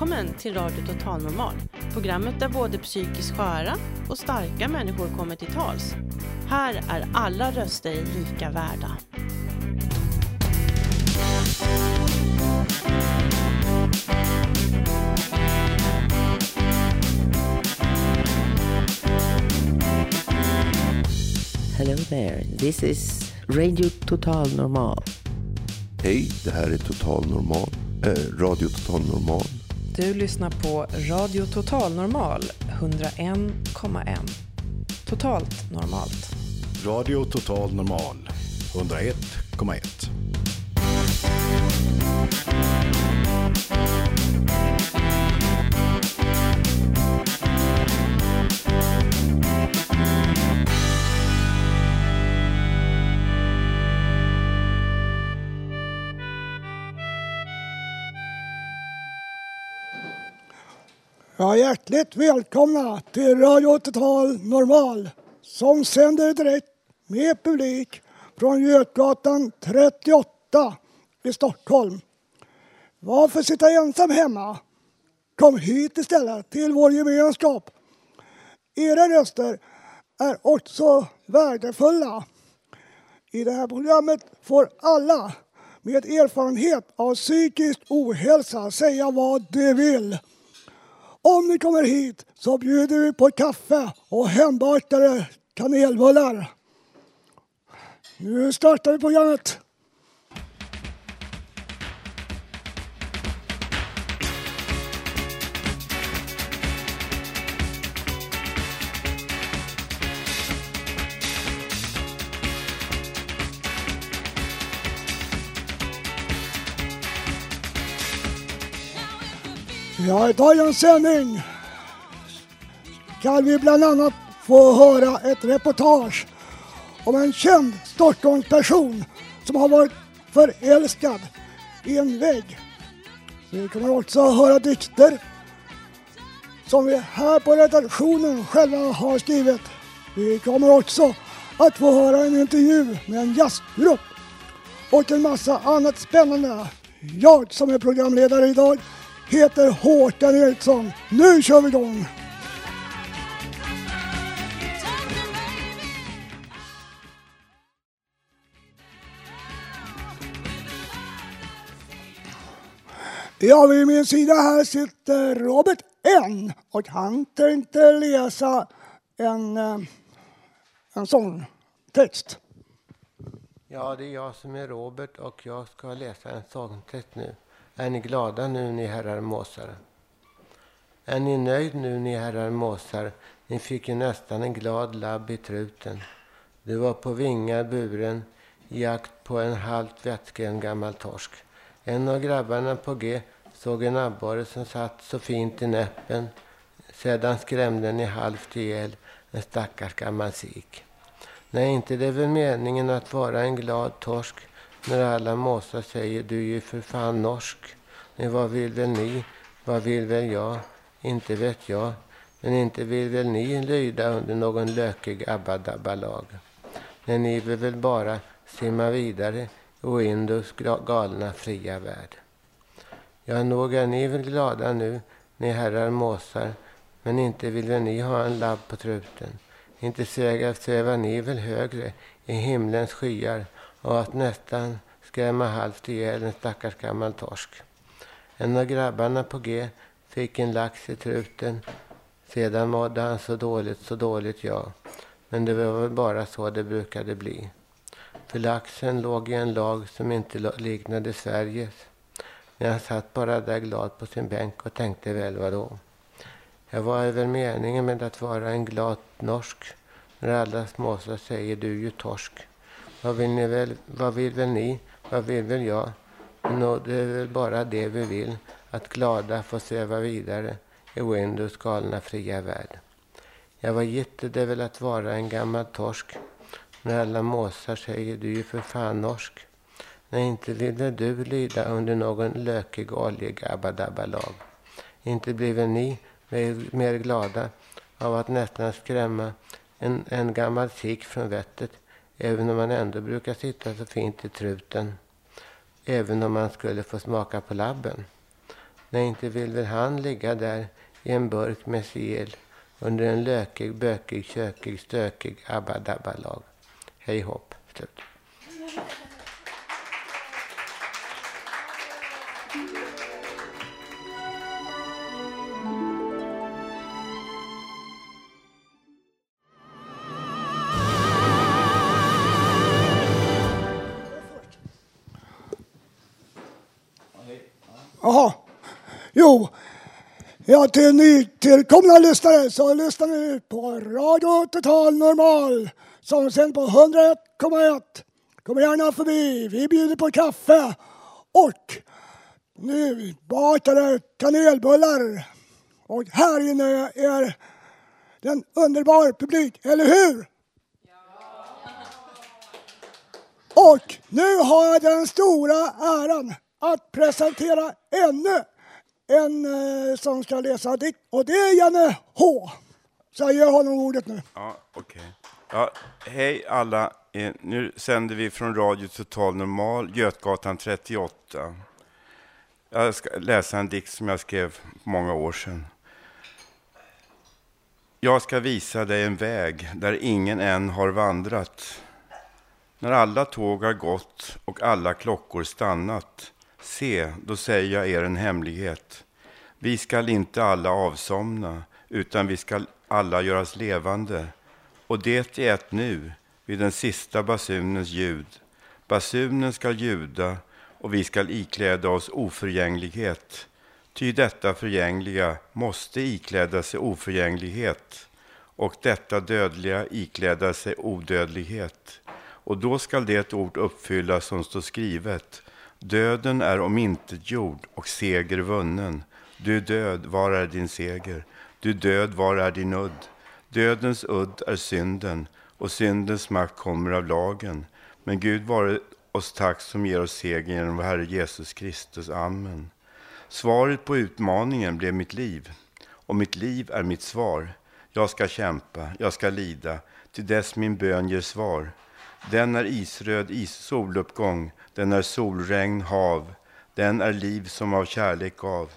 Välkommen till Radio Total Normal. Programmet där både psykiskt sköra och starka människor kommer till tals. Här är alla röster lika värda. Hello there, this is Radio Total Normal. Hej, det här är Total Normal, eh, Radio Total Normal. Du lyssnar på Radio Total Normal 101,1. Totalt normalt. Radio Total Normal 101,1. Ja, hjärtligt välkomna till Radio Total Normal som sänder direkt med publik från Götgatan 38 i Stockholm. Varför sitta ensam hemma? Kom hit istället till vår gemenskap. Era röster är också värdefulla. I det här programmet får alla med erfarenhet av psykisk ohälsa säga vad de vill. Om ni kommer hit så bjuder vi på kaffe och hembakade kanelbullar. Nu startar vi programmet. I dagens sändning kan vi bland annat få höra ett reportage om en känd Stockholmsperson som har varit förälskad i en vägg. Vi kommer också höra dikter som vi här på redaktionen själva har skrivit. Vi kommer också att få höra en intervju med en jazzgrupp och en massa annat spännande. Jag som är programledare idag heter Håkan Eriksson. Nu kör vi igång! Ja, vid min sida här sitter Robert N och han tänkte läsa en, eh, en sångtext. Ja, det är jag som är Robert och jag ska läsa en sångtext nu. Är ni glada nu, ni herrar måsar? Är ni nöjd nu, ni herrar måsar? Ni fick ju nästan en glad labb i truten. Du var på vingar buren, i jakt på en halvt vettskrämd gammal torsk. En av grabbarna på G såg en abborre som satt så fint i näppen. Sedan skrämde den i halvt ihjäl en stackars gammal sik. Nej, inte det är väl meningen att vara en glad torsk när alla måsar säger du är ju för fan norsk. Men vad vill väl ni? Vad vill väl jag? Inte vet jag. Men inte vill väl ni lyda under någon lökig abbadabbalag? Nej, ni vill väl bara simma vidare i Indus galna fria värld. Ja, nog är ni väl glada nu, ni herrar måsar, men inte vill väl ni ha en labb på truten. Inte svävar ni väl högre i himlens skyar och att nästan skrämma halvt ihjäl en stackars gammal torsk. En av grabbarna på G fick en lax i truten. Sedan mådde han så dåligt, så dåligt, ja. Men det var väl bara så det brukade bli. För laxen låg i en lag som inte liknade Sveriges. Men han satt bara där glad på sin bänk och tänkte väl vadå. Jag var väl meningen med att vara en glad norsk när alla småsar säger du ju torsk. Vad vill, ni väl, vad vill väl ni? Vad vill väl jag? Nå, det är väl bara det vi vill, att glada få sväva vidare i Windows galna fria värld. Jag var gitte det väl att vara en gammal torsk när alla måsar säger du är ju för fan norsk. Nej, inte ville du lyda under någon lökig oljegabbadabbalag. Inte blir väl ni mer, mer glada av att nästan skrämma en, en gammal sik från vettet även om man ändå brukar sitta så fint i truten. Även om man skulle få smaka på labben. Nej, inte vill väl han ligga där i en burk med sel under en lökig, bökig, kökig, stökig abba-dabba-lag. Hej hopp, slut. Ja, till nytillkomna lyssnare så lyssnar ni på Radio Total Normal som sänder på 101,1. Kom gärna förbi, vi bjuder på kaffe och nu bakade kanelbullar. Och här inne är en underbar publik, eller hur? Och nu har jag den stora äran att presentera ännu en eh, som ska läsa dikt och det är Janne H. Så jag ger honom ordet nu. Ja, okej. Ja, hej alla. Eh, Nu sänder vi från Radio Total Normal, Götgatan 38. Jag ska läsa en dikt som jag skrev för många år sedan. Jag ska visa dig en väg där ingen än har vandrat. När alla tåg har gått och alla klockor stannat. Se, då säger jag er en hemlighet. Vi skall inte alla avsomna, utan vi skall alla göras levande. Och det är ett nu, vid den sista basunens ljud. Basunen skall ljuda och vi skall ikläda oss oförgänglighet. Ty detta förgängliga måste ikläda sig oförgänglighet och detta dödliga ikläda sig odödlighet. Och då skall det ord uppfyllas som står skrivet. Döden är omintetgjord och seger vunnen. Du död, var är din seger? Du död, var är din udd? Dödens udd är synden och syndens makt kommer av lagen. Men Gud vare oss tack som ger oss seger genom vår Herre Jesus Kristus. Amen. Svaret på utmaningen blev mitt liv och mitt liv är mitt svar. Jag ska kämpa, jag ska lida, till dess min bön ger svar. Den är isröd is soluppgång, den är solregn hav, den är liv som av kärlek gav.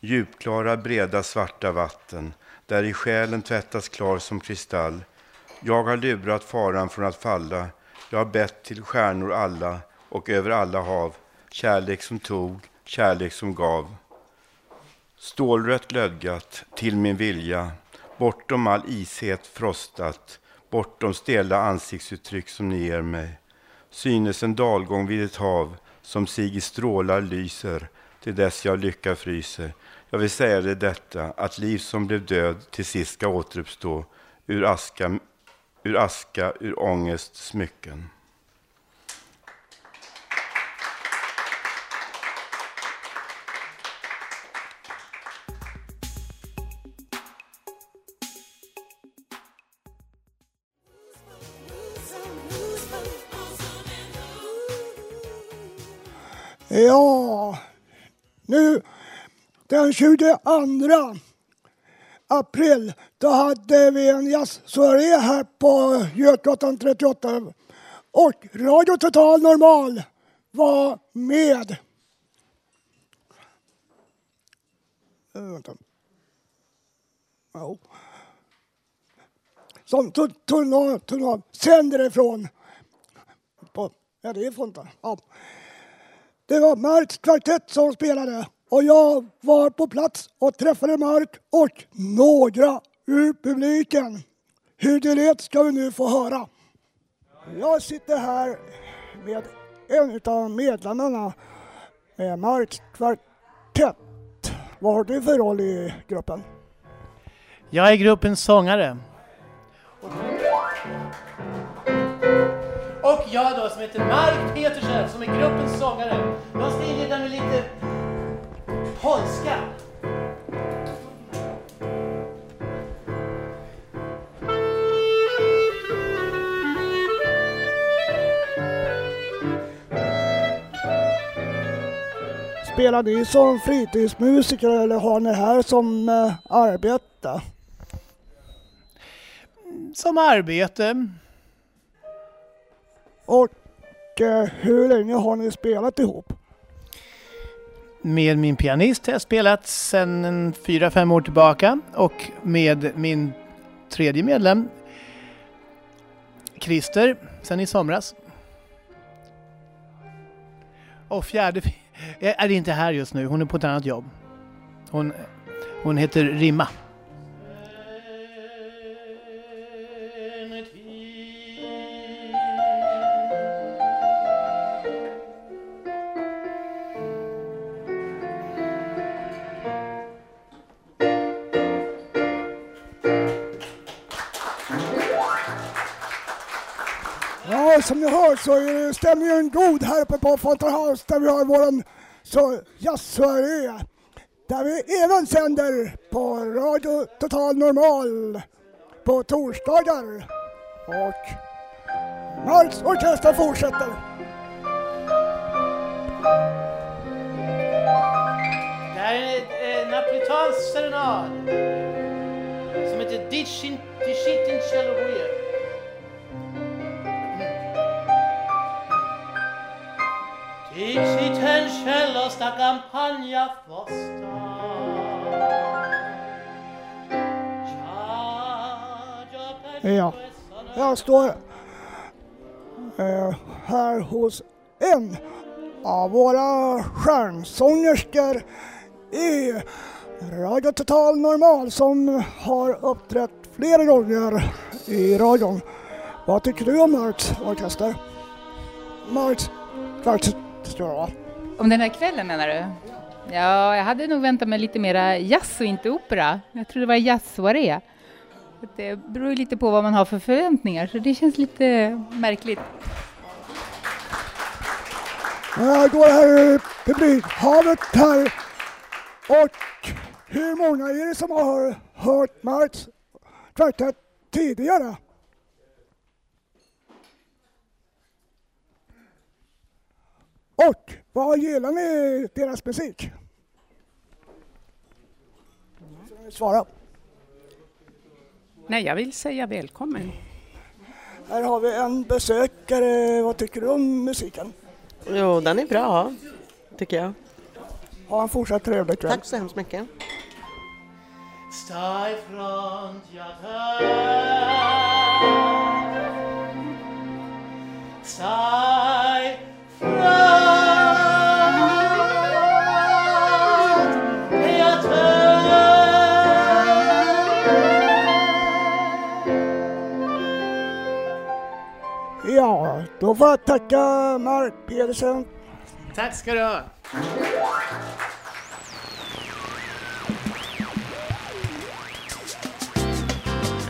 Djupklara, breda, svarta vatten, där i själen tvättas klar som kristall. Jag har lurat faran från att falla, jag har bett till stjärnor alla och över alla hav, kärlek som tog, kärlek som gav. Stålrött glödgat till min vilja, bortom all ishet frostat, bortom stela ansiktsuttryck som ni ger mig. Synes en dalgång vid ett hav som sig i strålar lyser till dess jag lycka fryser. Jag vill säga dig detta, att liv som blev död till sist ska återuppstå ur aska, ur aska, ur ångest, smycken. Ja, nu den 22 april då hade vi en jazzsoaré här på Götgatan 38 och Radio Total Normal var med. Eh, vänta. Som tog, sänder ifrån. På, ja, det är Fonta. Ja. Det var Marks kvartett som spelade och jag var på plats och träffade Mark och några ur publiken. Hur det lät ska vi nu få höra. Jag sitter här med en av medlemmarna med Marks kvartett. Vad har du för roll i gruppen? Jag är gruppens sångare. Jag då som heter Mark Petersen som är gruppens sångare. Jag ska inleda med lite polska. Spelar ni som fritidsmusiker eller har ni här som eh, arbete? Som arbete. Och eh, hur länge har ni spelat ihop? med min pianist har jag spelat sedan fyra, fem år tillbaka och med min tredje medlem Christer sedan i somras. Och fjärde är inte här just nu, hon är på ett annat jobb. Hon, hon heter Rimma. Så är stämningen god här uppe på Fountain House där vi har våran så jazzsoaré. Där vi även sänder på Radio Total Normal på torsdagar. Och Marks orkester fortsätter. Det här är en eh, napolitansk serenad som heter Dichin Dicitin Celluloid. Diciten cello sta campagna fosta Ja, jag står eh, här hos en av våra stjärnsångerskor i Radio Total Normal som har uppträtt flera gånger i radion. Vad tycker du om Marks orkester? Marks kvartett, om den här kvällen menar du? Ja, jag hade nog väntat mig lite mera jazz och inte opera. Jag tror det var jazzsoaré. Det beror ju lite på vad man har för förväntningar, så det känns lite märkligt. Jag går här i publikhavet här och hur många är det som har hört Marks kvartett tidigare? Och vad gillar ni deras musik? Svara. Nej, jag vill säga välkommen. Här har vi en besökare. Vad tycker du om musiken? Jo, den är bra, tycker jag. Ha en fortsatt trevlig kväll. Tack så hemskt mycket. Stai då får jag tacka Mark Pedersen. Tack ska du ha.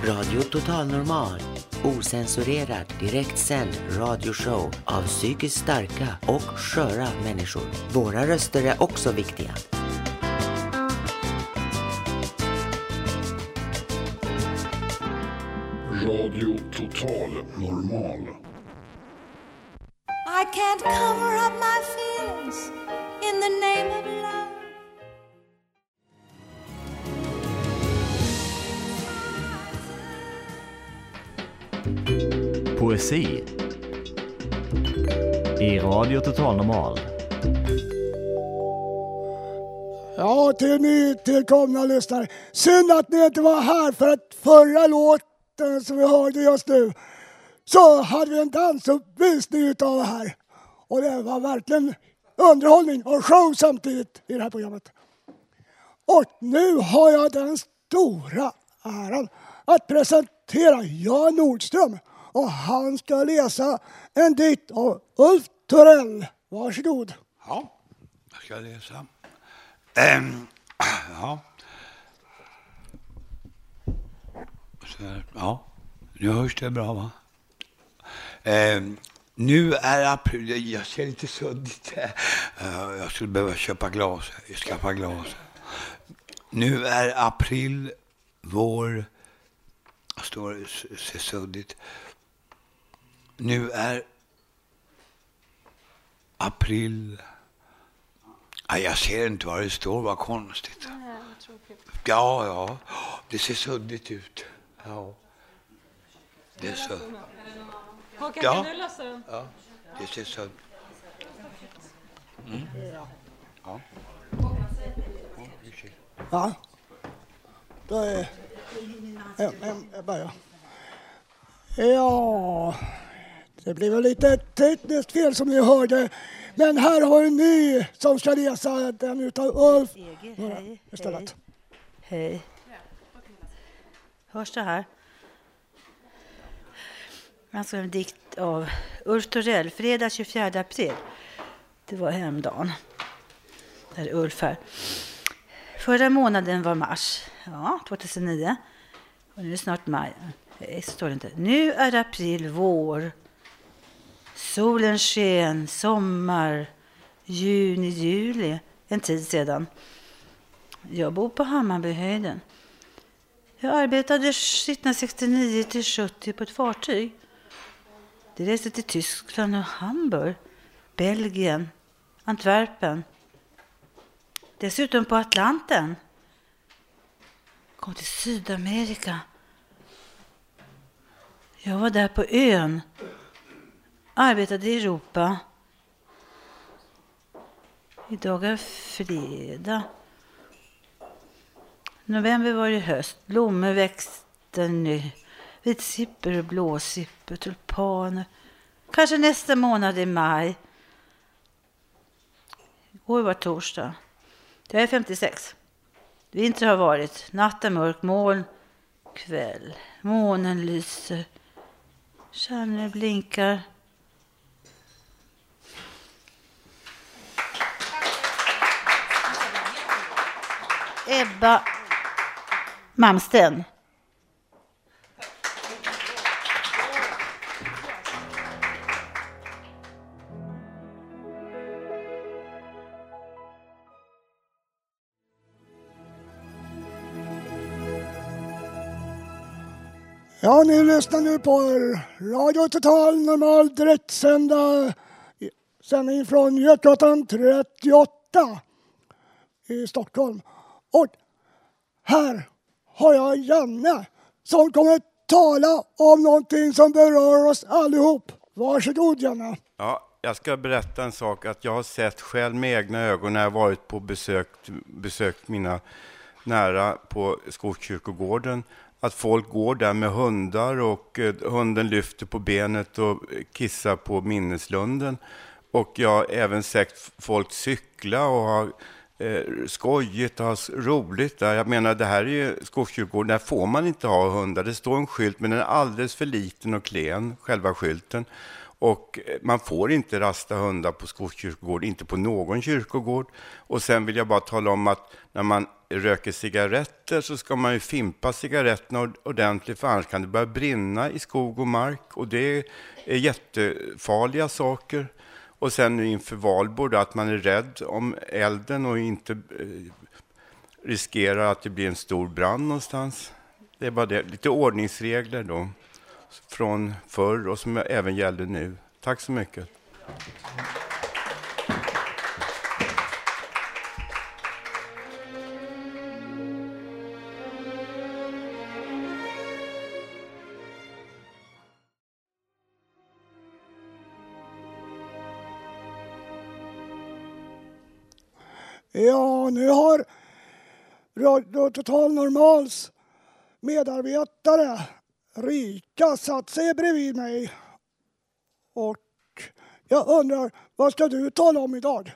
Radio Total Normal. Osensurerad, direktsänd radioshow av psykiskt starka och sköra människor. Våra röster är också viktiga. Radio Total Normal. Can't cover up my feelings in the name of love. Poesi i Radio Total Normal. Ja, till nytillkomna lyssnare. Synd att ni inte var här för att förra låten som vi hörde just nu så hade vi en dansuppvisning utav det här. Och det var verkligen underhållning och show samtidigt i det här programmet. Och nu har jag den stora äran att presentera Jan Nordström och han ska läsa en dikt av Ulf Torell. Varsågod. Ja, jag ska läsa. Ehm, ja. Så ja, nu hörs det bra va? Ehm, nu är april, jag ser lite suddigt. Uh, jag skulle behöva köpa glas, skaffa glas. Nu är april, vår, jag står ser suddigt. Nu är april. Nej, jag ser inte vad det står, vad konstigt. Ja, ja, det ser suddigt ut. Ja. Det är så. Håkan, Ja. kan du lösa den? Ja, det ser så. Mm. Ja. Ja. Då är... Ja, jag börjar. Ja, det blev väl lite tekniskt fel som ni hörde. Men här har en ny som ska läsa den utav Ulf Hej. Hej. Hörs det här? Alltså en dikt av Ulf Torell, fredag 24 april. Det var hemdagen. Där är Ulf här. Förra månaden var mars, ja, 2009. Och nu är det snart maj. Nej, så står det inte. Nu är april vår. Solen sken, sommar, juni, juli. En tid sedan. Jag bor på Hammarbyhöjden. Jag arbetade 1969 till 70 på ett fartyg. De reste till Tyskland och Hamburg, Belgien, Antwerpen. Dessutom på Atlanten. Kom till Sydamerika. Jag var där på ön. Arbetade i Europa. Idag är fredag. November var det höst. Blommor växte nu. Vitsippor, och blåsippor, tulpaner. Kanske nästa månad i maj. Igår var torsdag. Jag är 56. Vinter har varit. Natten mörk, moln, kväll. Månen lyser. Stjärnor blinkar. Ebba Malmsten. Ja, ni lyssnar nu på Radio Total Normal direktsända sändning från Götgatan 38 i Stockholm. Och här har jag Janne som kommer tala om någonting som berör oss allihop. Varsågod Janne. Ja, jag ska berätta en sak att jag har sett själv med egna ögon när jag varit på besök, besökt mina nära på Skogskyrkogården att folk går där med hundar och eh, hunden lyfter på benet och kissar på minneslunden. Och jag har även sett folk cykla och ha eh, skojigt och ha roligt där. Jag menar, det här är ju Skogskyrkogården, där får man inte ha hundar. Det står en skylt, men den är alldeles för liten och klen, själva skylten. Och eh, man får inte rasta hundar på Skogskyrkogård, inte på någon kyrkogård. Och sen vill jag bara tala om att när man röker cigaretter så ska man ju fimpa cigaretterna ordentligt, för annars kan det börja brinna i skog och mark. Och det är jättefarliga saker. Och sen nu inför valborg, att man är rädd om elden och inte eh, riskerar att det blir en stor brand någonstans. Det är bara det. Lite ordningsregler då, från förr och som även gäller nu. Tack så mycket. Ja, nu har Radio Total Normals medarbetare Rika satt sig bredvid mig. Och jag undrar, vad ska du tala om idag?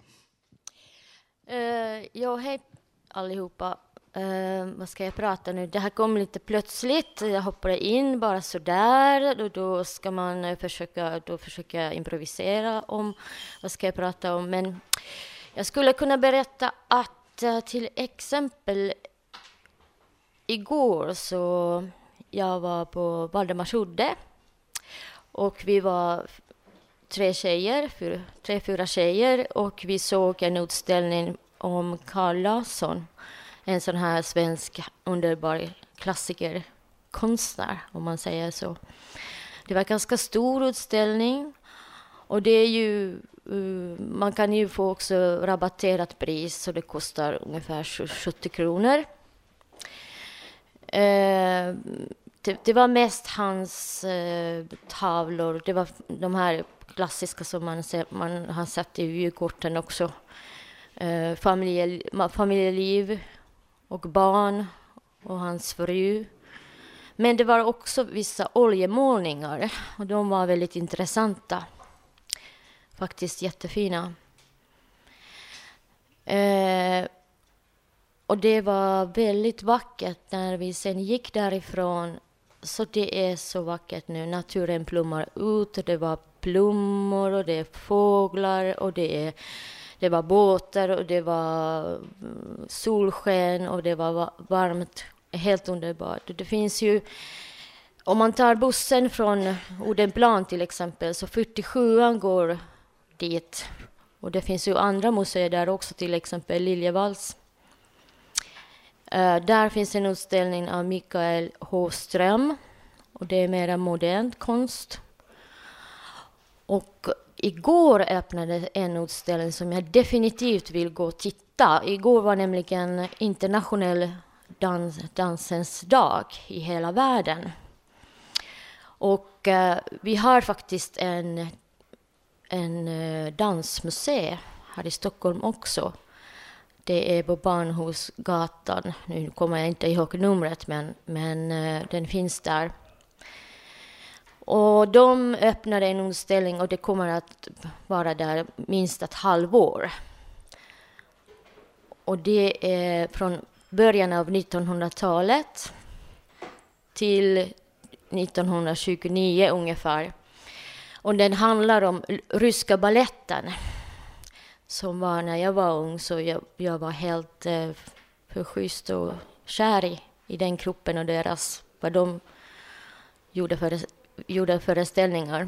Uh, ja, hej allihopa. Uh, vad ska jag prata nu? Det här kom lite plötsligt. Jag hoppade in bara sådär. Och då ska man eh, försöka, då försöka improvisera om vad ska jag prata om. Men jag skulle kunna berätta att uh, till exempel igår så jag var på Valdemarsudde och vi var tre tjejer, fyra, tre, fyra tjejer och vi såg en utställning om Carl Larsson, en sån här svensk underbar klassikerkonstnär, om man säger så. Det var en ganska stor utställning och det är ju, eh, man kan ju få också rabatterat pris så det kostar ungefär 70 kronor. Eh, det, det, var mest hans eh, tavlor, det var de här klassiska som man, ser, man har sett i vykorten också. Eh, familje, familjeliv och barn och hans fru. Men det var också vissa oljemålningar och de var väldigt intressanta. Faktiskt jättefina. Eh, och det var väldigt vackert när vi sen gick därifrån. Så det är så vackert nu. Naturen blommar ut. Det var blommor och det är fåglar och det, är, det var båtar och det var mm, solsken och det var varmt. Helt underbart. Det finns ju om man tar bussen från Odenplan till exempel, så 47 går dit. Och det finns ju andra museer där också, till exempel Liljevalchs. Uh, där finns en utställning av Mikael H. Ström. Och det är mera modern konst. Och igår öppnade en utställning som jag definitivt vill gå och titta. Igår var nämligen internationell dans, dansens dag i hela världen. Och uh, vi har faktiskt en, en eh, uh, dansmuseum här i Stockholm också. Det är på Barnhusgatan. Nu kommer jag inte ihåg numret, men, men eh, den finns där. Och de öppnade en utställning och det kommer att vara där minst ett halvår. Och det är från början av 1900-talet till 1929 ungefär. Och den handlar om ryska balletten som var när jag var ung, så jag, jag var helt eh, förschysst och kär i, i den gruppen och deras, vad de gjorde, för, gjorde föreställningar.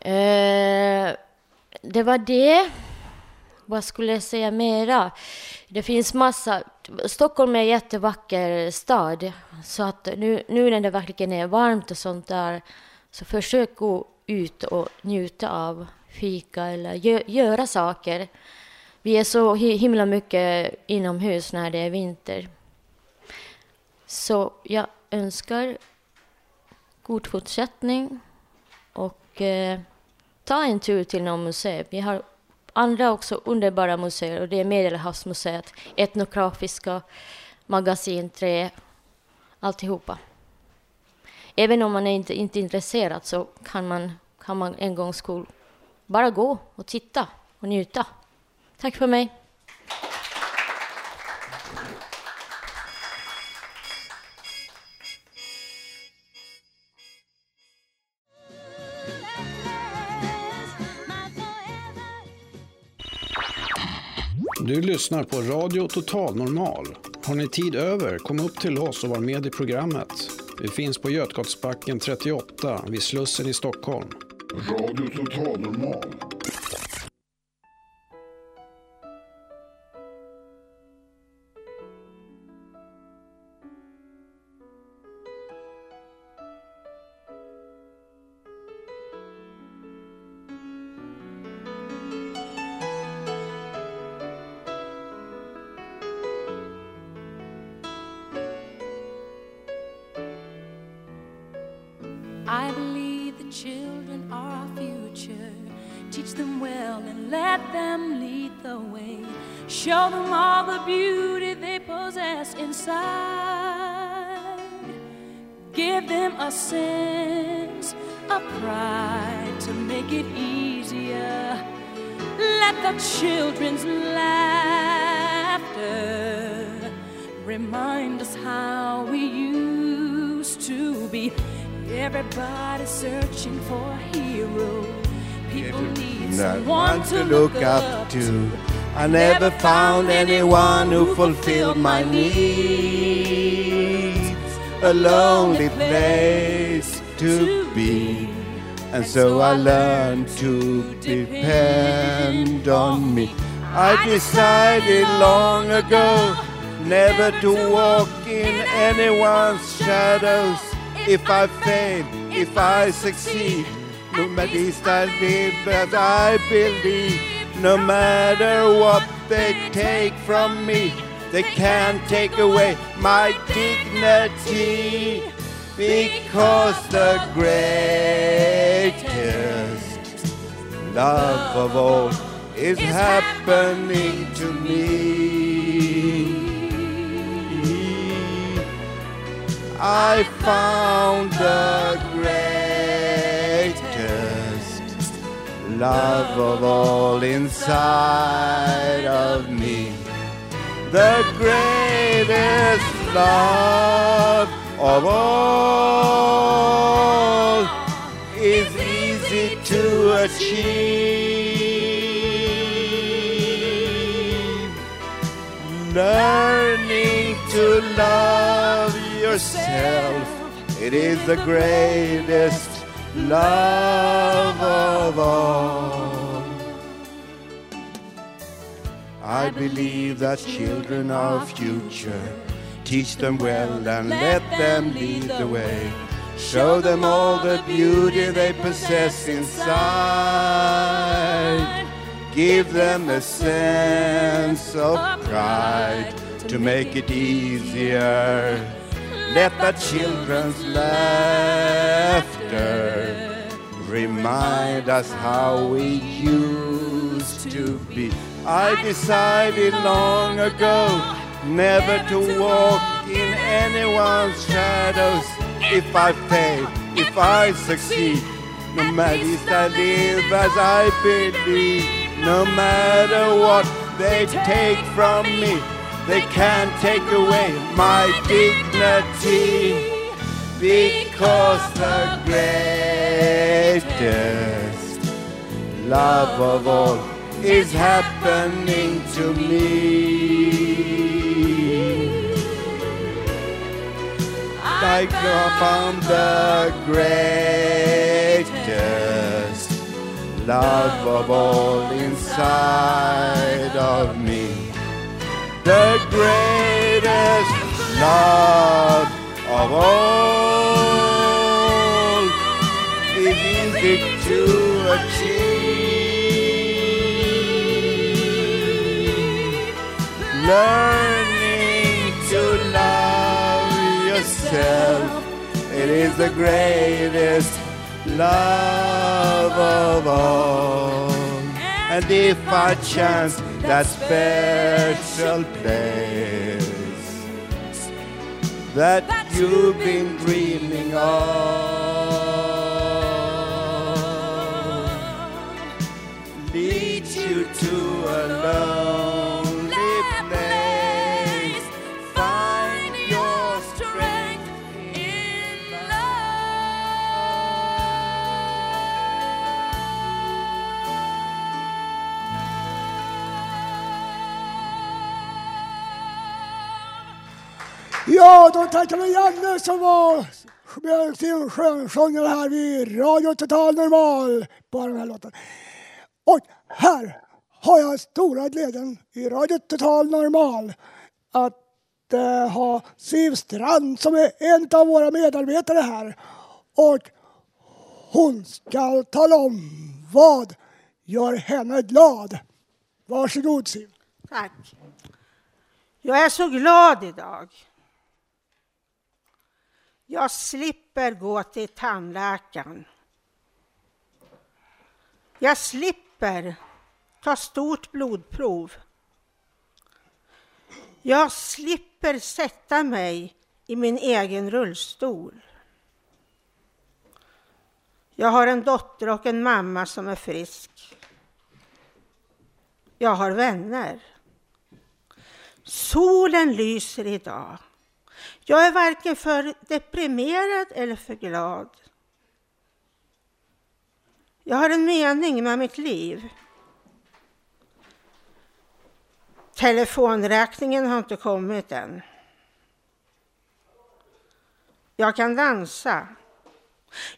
Eh, det var det. Vad skulle jag säga mera? Det finns massa... Stockholm är en jättevacker stad. Så att nu, nu när det verkligen är varmt och sånt där, så försök gå ut och njuta av fika eller gö göra saker. Vi är så himla mycket inomhus när det är vinter. Så jag önskar god fortsättning och eh, ta en tur till någon museum. Vi har andra också underbara museer och det är Medelhavsmuseet, Etnografiska, Magasin 3, alltihopa. Även om man är inte, är intresserad så kan man, kan man en gång skull bara gå och titta och njuta. Tack för mig. Du lyssnar på Radio Total Normal. Har ni tid över, kom upp till oss och var med i programmet. Vi finns på Götgatsbacken 38 vid Slussen i Stockholm. Radio Total Normal. I Show them all the beauty they possess inside. Give them a sense of pride to make it easier. Let the children's laughter remind us how we used to be. Everybody searching for a hero. People need someone one to look up to. I never found anyone who fulfilled my needs. A lonely place to be. And so I learned to depend on me. I decided long ago never to walk in anyone's shadows. If I fail, if I succeed, no matter I live as I believe. No matter what they take from me, they can't take away my dignity. Because the greatest love of all is happening to me. I found the love of all inside of me. The greatest love of all is easy to achieve. Learning to love yourself, it is the greatest love of all. I believe that children are future. Teach them well and let them lead the way. Show them all the beauty they possess inside. Give them a sense of pride to make it easier. Let the children's laughter remind us how we used to be. I decided long ago never to walk in anyone's shadows. If I fail, if I succeed, no matter if I live as I believe, no matter what they take from me, they can't take away my dignity because the greatest love of all is happening to me. I found the greatest love of all inside of me. The greatest love of all is easy to achieve. Learning to love yourself, it is the greatest love of all. And if I chance that special place that you've been dreaming of leads you to a lonely Ja, då tackar vi Janne som var med skönsångare här vid Radio Total Normal på den här låten. Och här har jag stora glädjen i Radio Total Normal att eh, ha Siv Strand som är en av våra medarbetare här. Och hon ska tala om vad gör henne glad. Varsågod Siv. Tack. Jag är så glad idag. Jag slipper gå till tandläkaren. Jag slipper ta stort blodprov. Jag slipper sätta mig i min egen rullstol. Jag har en dotter och en mamma som är frisk. Jag har vänner. Solen lyser idag. Jag är varken för deprimerad eller för glad. Jag har en mening med mitt liv. Telefonräkningen har inte kommit än. Jag kan dansa.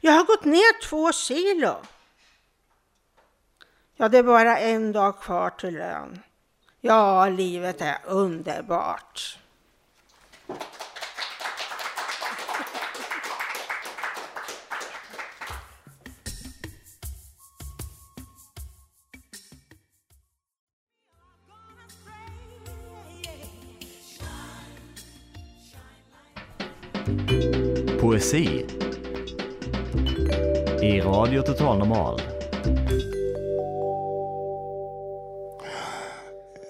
Jag har gått ner två kilo. Ja, det är bara en dag kvar till lön. Ja, livet är underbart. Poesi i Radio Total Normal.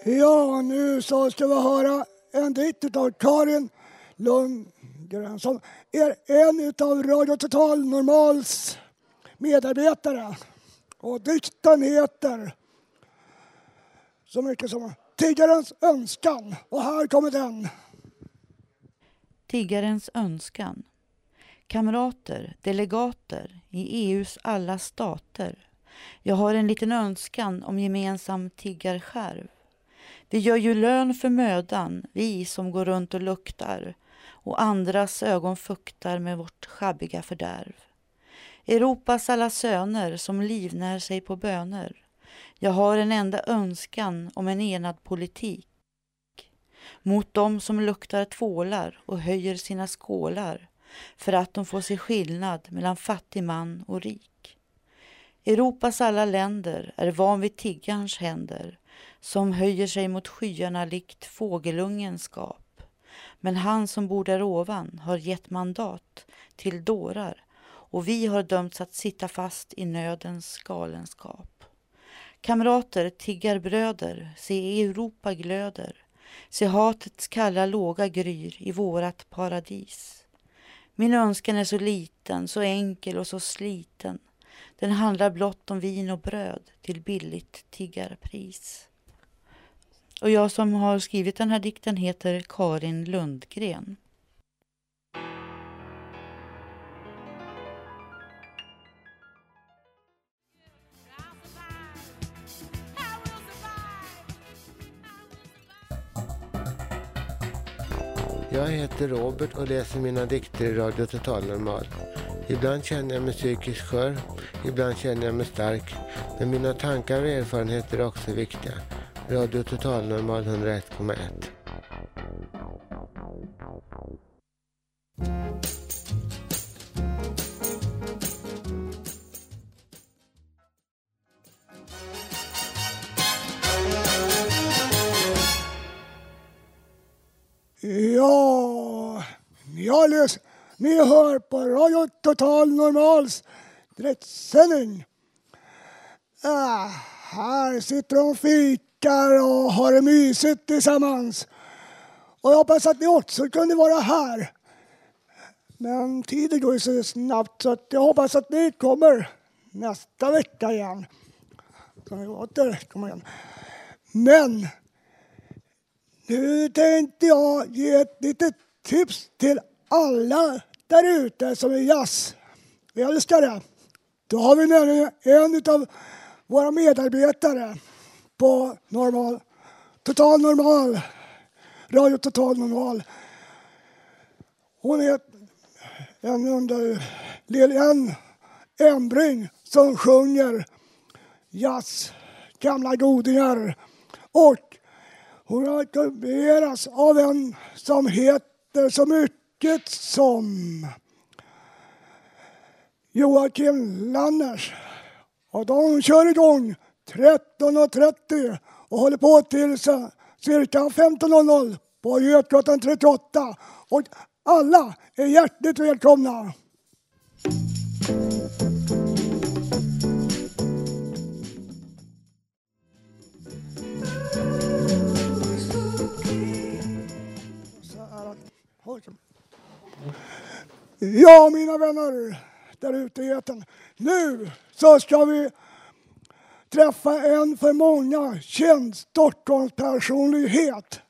Ja, nu så ska vi höra en dikt av Karin Lund, Lundgren som är en av Radio Total Normals medarbetare. Och dikten heter så mycket som Tiggarens önskan. Och här kommer den. Tiggarens önskan. Kamrater, delegater i EUs alla stater. Jag har en liten önskan om gemensam tiggarskärv. Vi gör ju lön för mödan, vi som går runt och luktar och andras ögon fuktar med vårt sjabbiga fördärv. Europas alla söner som livnär sig på böner. Jag har en enda önskan om en enad politik mot dem som luktar tvålar och höjer sina skålar för att de får se skillnad mellan fattig man och rik. Europas alla länder är van vid tiggarens händer som höjer sig mot skyarna likt fågelungens gap. Men han som bor där ovan har gett mandat till dårar och vi har dömts att sitta fast i nödens galenskap. Kamrater, tiggarbröder, se Europa glöder, se hatets kalla låga gryr i vårat paradis. Min önskan är så liten, så enkel och så sliten. Den handlar blott om vin och bröd till billigt tiggarpris. Och jag som har skrivit den här dikten heter Karin Lundgren. Jag heter Robert och läser mina dikter i Radio Total Normal. Ibland känner jag mig psykiskt skör, ibland känner jag mig stark. Men mina tankar och erfarenheter är också viktiga. Radio Total Normal 101,1. Ja, ni, har lys- ni hör på Radio Total Normals direktsändning. Ah, här sitter de och fikar och har det mysigt tillsammans. Och jag hoppas att ni också kunde vara här. Men tiden går ju så snabbt så att jag hoppas att ni kommer nästa vecka igen. Så ni återkommer igen. Men nu tänkte jag ge ett litet tips till alla där ute som är jazzälskare. Då har vi nämligen en av våra medarbetare på normal, Total Normal, Radio Total Normal. Hon är en under Lilian Embring som sjunger jazz, gamla godingar och hon har intervjuats av en som heter så mycket som Joakim Lanners. Och de kör igång 13.30 och håller på till cirka 15.00 på Götgatan 38. Och alla är hjärtligt välkomna. Ja, mina vänner där ute i etern. Nu så ska vi träffa en för många känd Stockholmspersonlighet.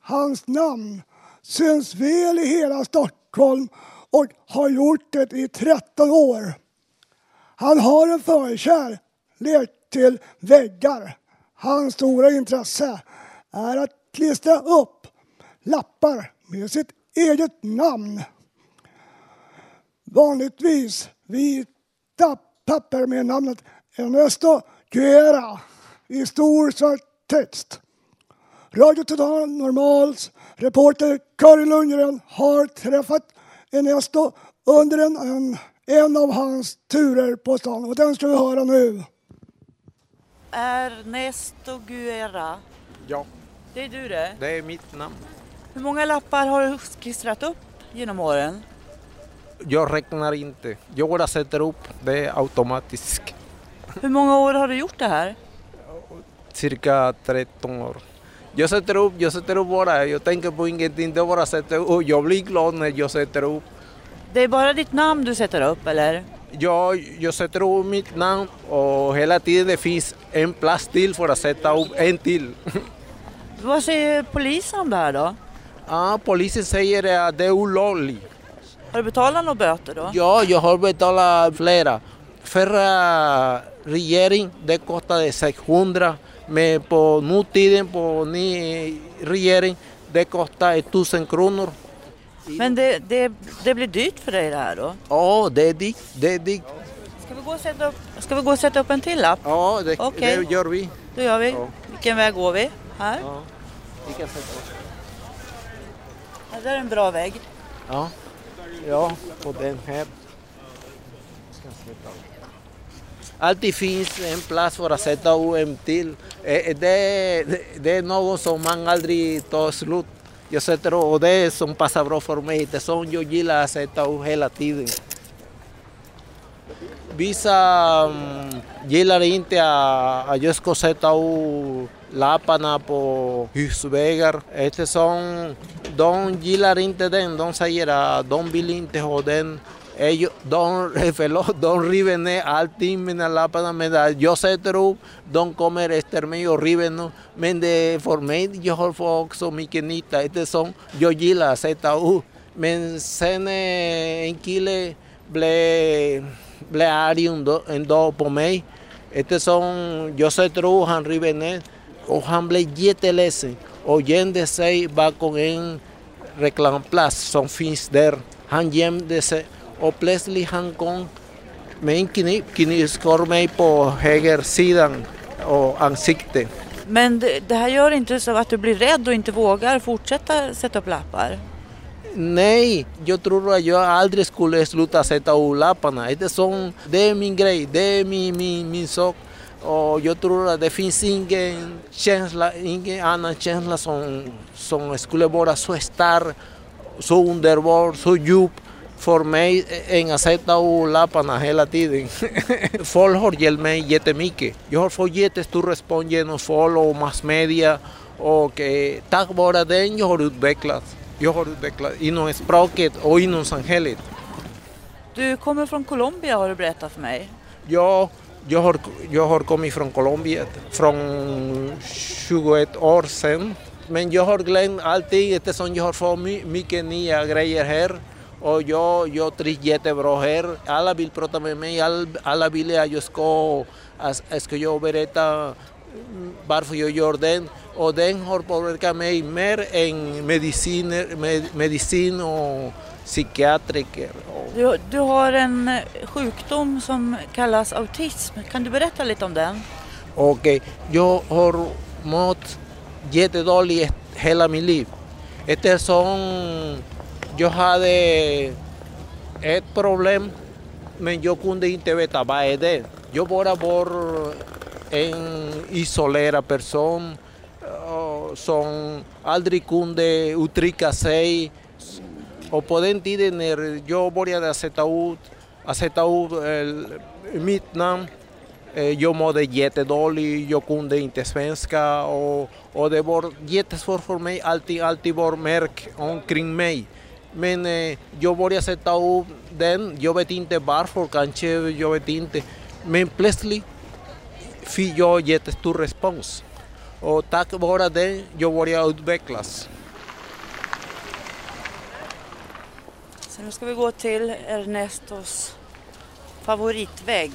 Hans namn syns väl i hela Stockholm och har gjort det i 13 år. Han har en förkärlek till väggar. Hans stora intresse är att klistra upp lappar med sitt eget namn. Vanligtvis vita papper med namnet Ernesto Guerra i stor svart text. Radio Total Normals reporter Karin Lundgren har träffat Ernesto under en, en, en av hans turer på stan och den ska vi höra nu. Ernesto Guerra. Ja, Det är du det. det är mitt namn. Hur många lappar har du klistrat upp genom åren? Jag räknar inte. Jag bara sätter upp. Det är automatiskt. Hur många år har du gjort det här? Cirka 13 år. Jag sätter upp, jag sätter upp bara. Jag tänker på ingenting, det bara sätta upp. Jag blir glad när jag sätter upp. Det är bara ditt namn du sätter upp eller? Jag, jag sätter upp mitt namn och hela tiden det finns en plats till för att sätta upp en till. Vad säger polisen om det här då? Ja, polisen säger att det är olagligt. Har du betalat några böter då? Ja, jag har betalat flera. Förra regering det kostade 600 men på nutiden på ny regering det kostar 1000 kronor. Men det, det, det blir dyrt för dig det här då? Ja, det är dyrt. Det är dyrt. Ska vi gå och sätta upp, ska vi gå sätta upp en till lapp? Ja, det, Okej. det gör vi. Då gör vi. Ja. Vilken väg går vi? Här? Ja, vi där är en bra vägg. Ja, ja på den här. Alltid finns en plats för att sätta upp en till. Eh, eh, Det, det är något som man aldrig tar slut. Jag sätter upp och det är som passar bra för mig. Det är som jag gillar att sätta upp hela tiden. Vissa um, gillar inte att jag ska sätta upp lapparna på husvägar eftersom de gillar inte den. De säger att de vill inte ha den. Ellos, de, förlåt, de river ner allting med lapparna medan jag sätter upp. De kommer efter mig och river nu. Men det, för mig jag har fått också mycket nytta eftersom jag gillar att sätta upp. Men sen eh, en kille blev, blev arg en dag, en dag och han blev jätteledsen och gömde sig bakom en reklamplats som finns där. Han gömde sig och plötsligt han kom med en kniv, knivskar mig på högersidan och ansiktet. Men det, det här gör inte så att du blir rädd och inte vågar fortsätta sätta upp lappar? Nej, jag tror att jag aldrig skulle sluta sätta upp lapparna. Eftersom det är min grej, det är min, min, min sak. Och jag tror att det finns ingen känsla, ingen annan känsla som, som skulle vara så stark, så underbar, så djup för mig än att sätta upp lapparna hela tiden. folk har hjälpt mig jättemycket. Jag har fått jättestor respons genom folk och massmedia och eh, tack vare den jag har utvecklats. Jag har utvecklats inom språket och inom samhället. Du kommer från Colombia har du berättat för mig. Jag, jag har kommit från Colombia 21 år sedan. Men jag har glömt allting eftersom jag har fått my, mycket nya grejer här. Och jag, jag trivs jättebra här. Alla vill prata med mig, all, alla vill att jag ska, att, ska jag berätta varför jag gör den. Och den har påverkat mig mer än mediciner, med, medicin psykiatriker. Du, du har en sjukdom som kallas autism. Kan du berätta lite om den? Okej, jag har mått jättedåligt hela mitt liv. Eftersom jag hade ett problem men jag kunde inte veta vad är det. Jag bara var en isolerad person eh, som aldrig kunde uttrycka sig. Och på den tiden när jag började sätta ut, att sätta ut eh, mitt namn eh, jag mådde jättedåligt, jag kunde inte svenska och, och det var jättesvårt för mig, alltid, alltid var märk omkring mig. Men eh, jag började sätta upp den, jag vet inte varför, kanske, jag vet inte. Men plötsligt fick jag jättestor respons. Och tack vare det, jag började utvecklas. Så nu ska vi gå till Ernestos favoritvägg.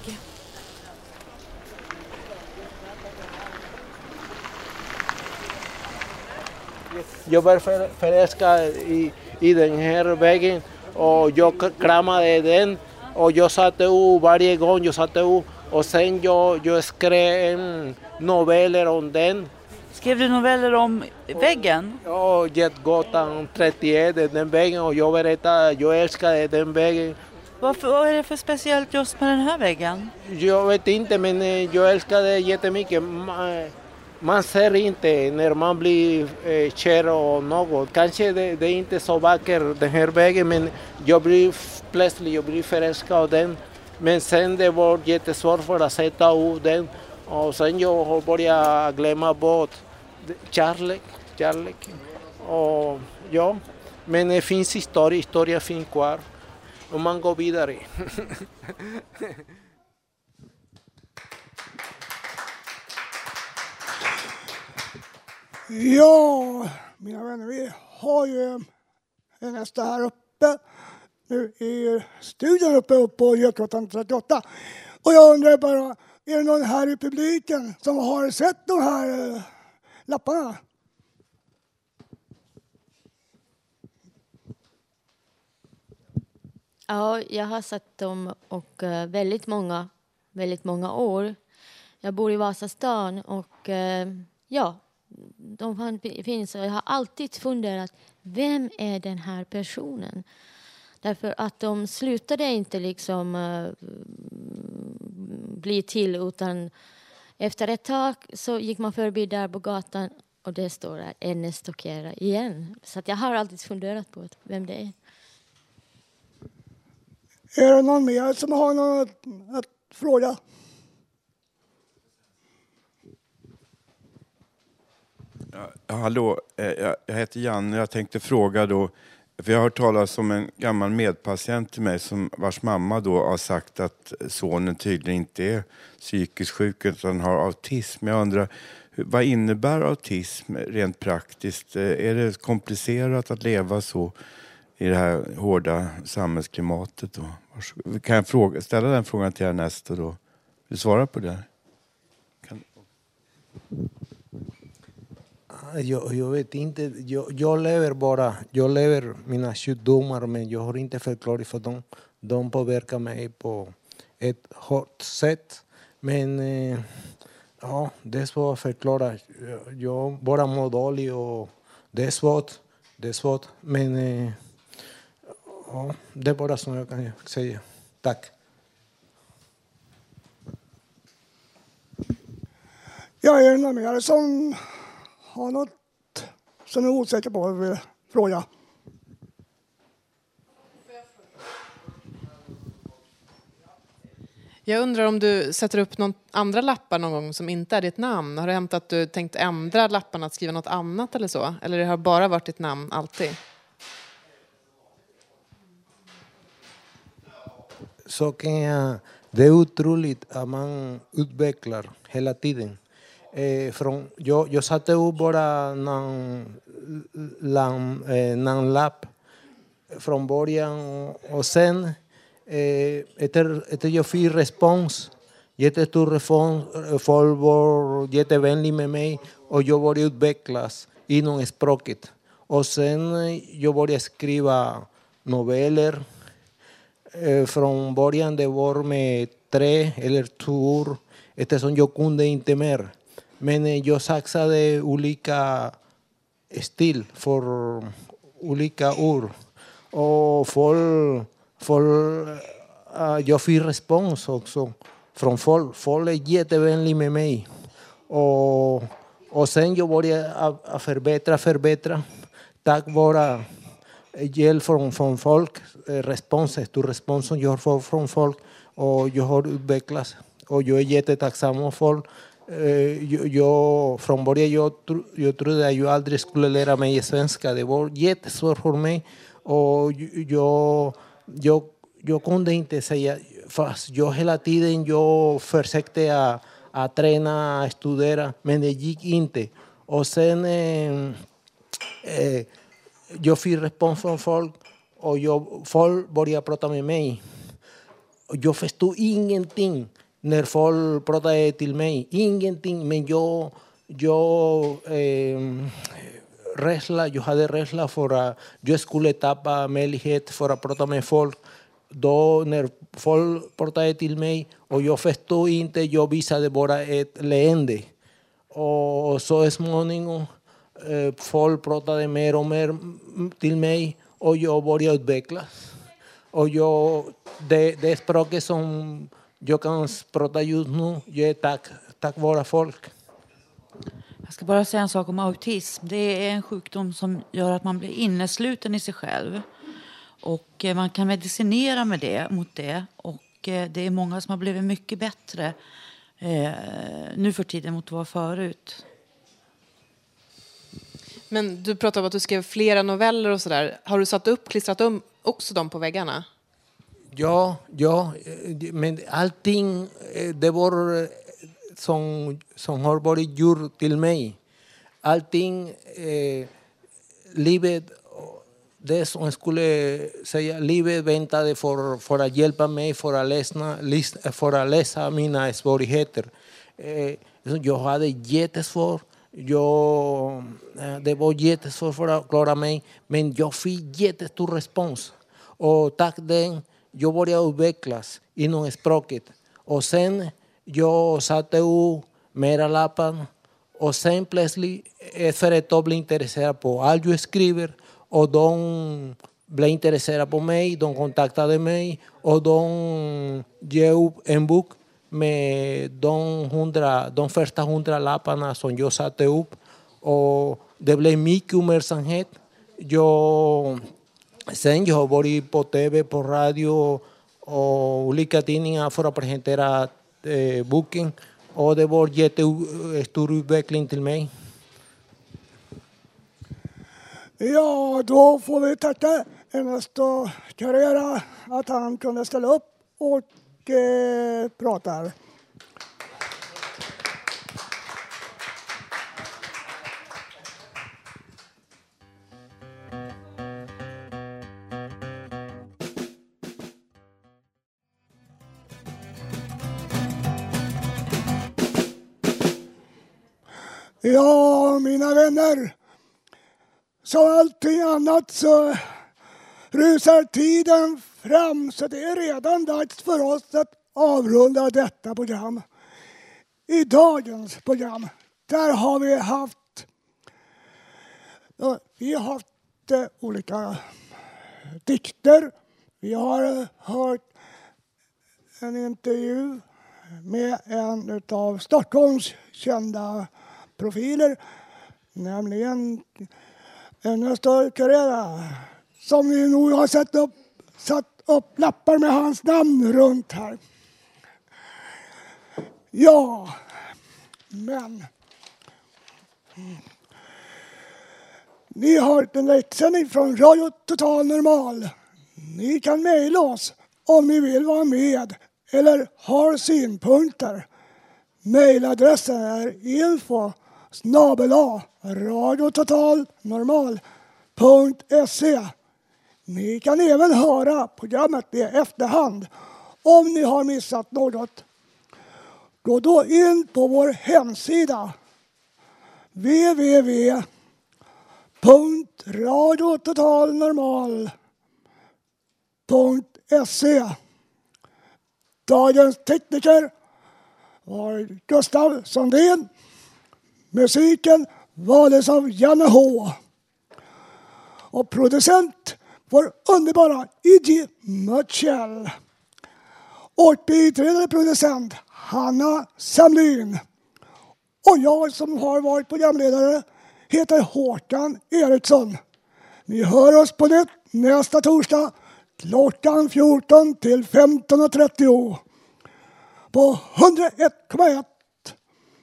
Jag blev förälskad i, i den här väggen och jag kramade den och jag satte upp varje gång jag satte upp och sen jag, jag skrev en noveller om den. Skrev du noveller om väggen? Ja, Jetgatan 31, den väggen och jag berättade, jag älskade den väggen. Varför, vad är det för speciellt just med den här väggen? Jag vet inte men eh, jag älskade jättemycket. Ma- Man ser inte när man blir eh, kär och något. Kanske det, det är inte så vackert den här vägen men jag blir plötsligt jag blir förälskad av den. Men sen det var jättesvårt för att sätta upp den och sen jag börjat glömma bort det- kärlek, kärlek. Och ja, men eh, det finns historia, historia finns kvar. Och man går vidare. Ja, mina vänner, vi har ju eh, en nästa här uppe nu i studion uppe på Götgatan 38. Och jag undrar bara, är det någon här i publiken som har sett de här eh, lapparna? Ja, jag har sett dem och eh, väldigt många, väldigt många år. Jag bor i Vasastan och eh, ja, de finns och jag har alltid funderat, vem är den här personen? Därför att de slutade inte liksom eh, bli till utan efter ett tag så gick man förbi där på gatan och det står där Tokera igen. Så att jag har alltid funderat på vem det är. Är det någon mer som har något att fråga? Ja, hallå, eh, jag, jag heter Janne. Jag tänkte fråga då, för jag har hört talas om en gammal medpatient till mig som, vars mamma då har sagt att sonen tydligen inte är psykiskt sjuk utan har autism. Jag undrar, vad innebär autism rent praktiskt? Eh, är det komplicerat att leva så i det här hårda samhällsklimatet? Då? Kan jag fråga, ställa den frågan till Ernesto då? Vill du svara på det? Jag, jag vet inte, jag, jag lever bara, jag lever mina sjukdomar men jag har inte förklaring för dem. De påverkar mig på ett hårt sätt. Men eh, oh, ja, det är svårt att förklara. Jag, bara mår dåligt och det är svårt. Det är svårt. Men eh, oh, ja, det är bara som jag kan säga. Tack. Jag är en någon som har något som är osäker på och vill fråga? Jag undrar om du sätter upp någon andra lappar någon gång som inte är ditt namn. Har det hänt att du tänkt ändra lapparna, att skriva något annat eller så? Eller det har bara varit ditt namn alltid? så kan jag, det är otroligt att man utvecklar hela tiden. Eh, från, jag, jag satte upp bara någon, lam, eh, någon lapp från början och sen eh, efter, efter jag fick respons, jättestor respons, folk var jättevänlig med mig och jag började utvecklas inom språket. Och sen eh, jag började skriva noveller, Eh, från början det var med tre eller två ord eftersom jag kunde inte mer. Men jag saxade olika stil för olika ord. Och folk, folk, jag fick respons också från folk. Folk är jättevänliga med mig. Och, och sen jag började att, förbättra, förbättra. Tack vare hjälp från, från folk, responsen stor respons som jag får från folk och jag har utvecklats. Och jag är jättetacksam för folk. Eh, Jag, från början jag, jag trodde att jag aldrig skulle lära mig svenska. Det var jättesvårt för mig. Och jag, jag, jag kunde inte säga, fast jag hela tiden jag försökte att, att träna, studera, men det gick inte. Och sen eh, eh, jag fick respons från folk och jag, folk började prata med mig. Jag förstod ingenting när folk pratade till mig. Ingenting, men jag, jag, eh, rädsla, jag hade rädsla för att jag skulle tappa möjlighet för att prata med folk. Då när folk pratade till mig och jag förstod inte, jag visade bara ett leende. Och så småningom eh, folk pratade mer och mer m- till mig och jag började utvecklas. Och jag, det, det språket som jag kan prata just nu, jag är tack, tack vare folk. Jag ska bara säga en sak om autism. Det är en sjukdom som gör att man blir innesluten i sig själv. Och eh, man kan medicinera med det, mot det. Och eh, det är många som har blivit mycket bättre eh, nu för tiden mot vad förut. Men du pratade om att du skrev flera noveller och sådär. Har du satt upp, klistrat upp också dem på väggarna? Ja, ja, eh, men allting eh, det var eh, som, som har varit gjort till mig. Allting, livet, det som skulle säga, livet väntade för, för att hjälpa mig för att läsa, för att läsa mina svårigheter. Eh, jag hade jättesvårt. Det var jättesvårt för att klara mig, men jag fick jättestor respons. Och tack den, jag började utvecklas inom språket. Och sen jag satte upp mera lappar och sen plötsligt ett företag blev intresserad på allt jag skriver och de blev intresserade på mig, de kontaktade mig och de gav en bok med de, hundra, de första hundra lapparna som jag satte upp. Och det blev mycket uppmärksamhet. Jag, sen jag har varit på tv, på radio och olika tidningar för att presentera eh, boken. Och det var jättestor utveckling till mig. Ja, då får vi tacka Ernesto Carrera att han kunde ställa upp och eh, prata Ja, mina vänner. Som allting annat så rusar tiden fram så det är redan dags för oss att avrunda detta program. I dagens program, där har vi haft vi har haft eh, olika dikter. Vi har hört en intervju med en av Stockholms kända profiler, nämligen Ernesto Carrera, som vi nog har satt upp, satt upp lappar med hans namn runt här. Ja, men... Ni har hört en direktsändning från Radio Total Normal. Ni kan mejla oss om ni vill vara med eller har synpunkter. Mejladressen är info snabel-a radiototalnormal.se. Ni kan även höra programmet i efterhand om ni har missat något. Gå då in på vår hemsida www.radiototalnormal.se Dagens tekniker var Gustav Sandén. Musiken valdes av Janne H. Och producent var underbara E.G. Mitchell. Och biträdande producent Hanna Samlin. Och jag som har varit programledare heter Håkan Eriksson. Ni hör oss på nytt nästa torsdag klockan 14 till 15.30 på 101,1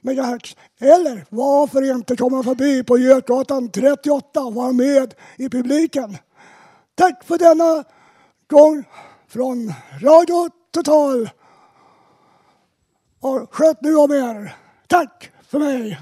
MHz. Eller varför inte komma förbi på Götgatan 38 och vara med i publiken. Tack för denna gång från Radio Total. Och sköt nu om er. Tack för mig.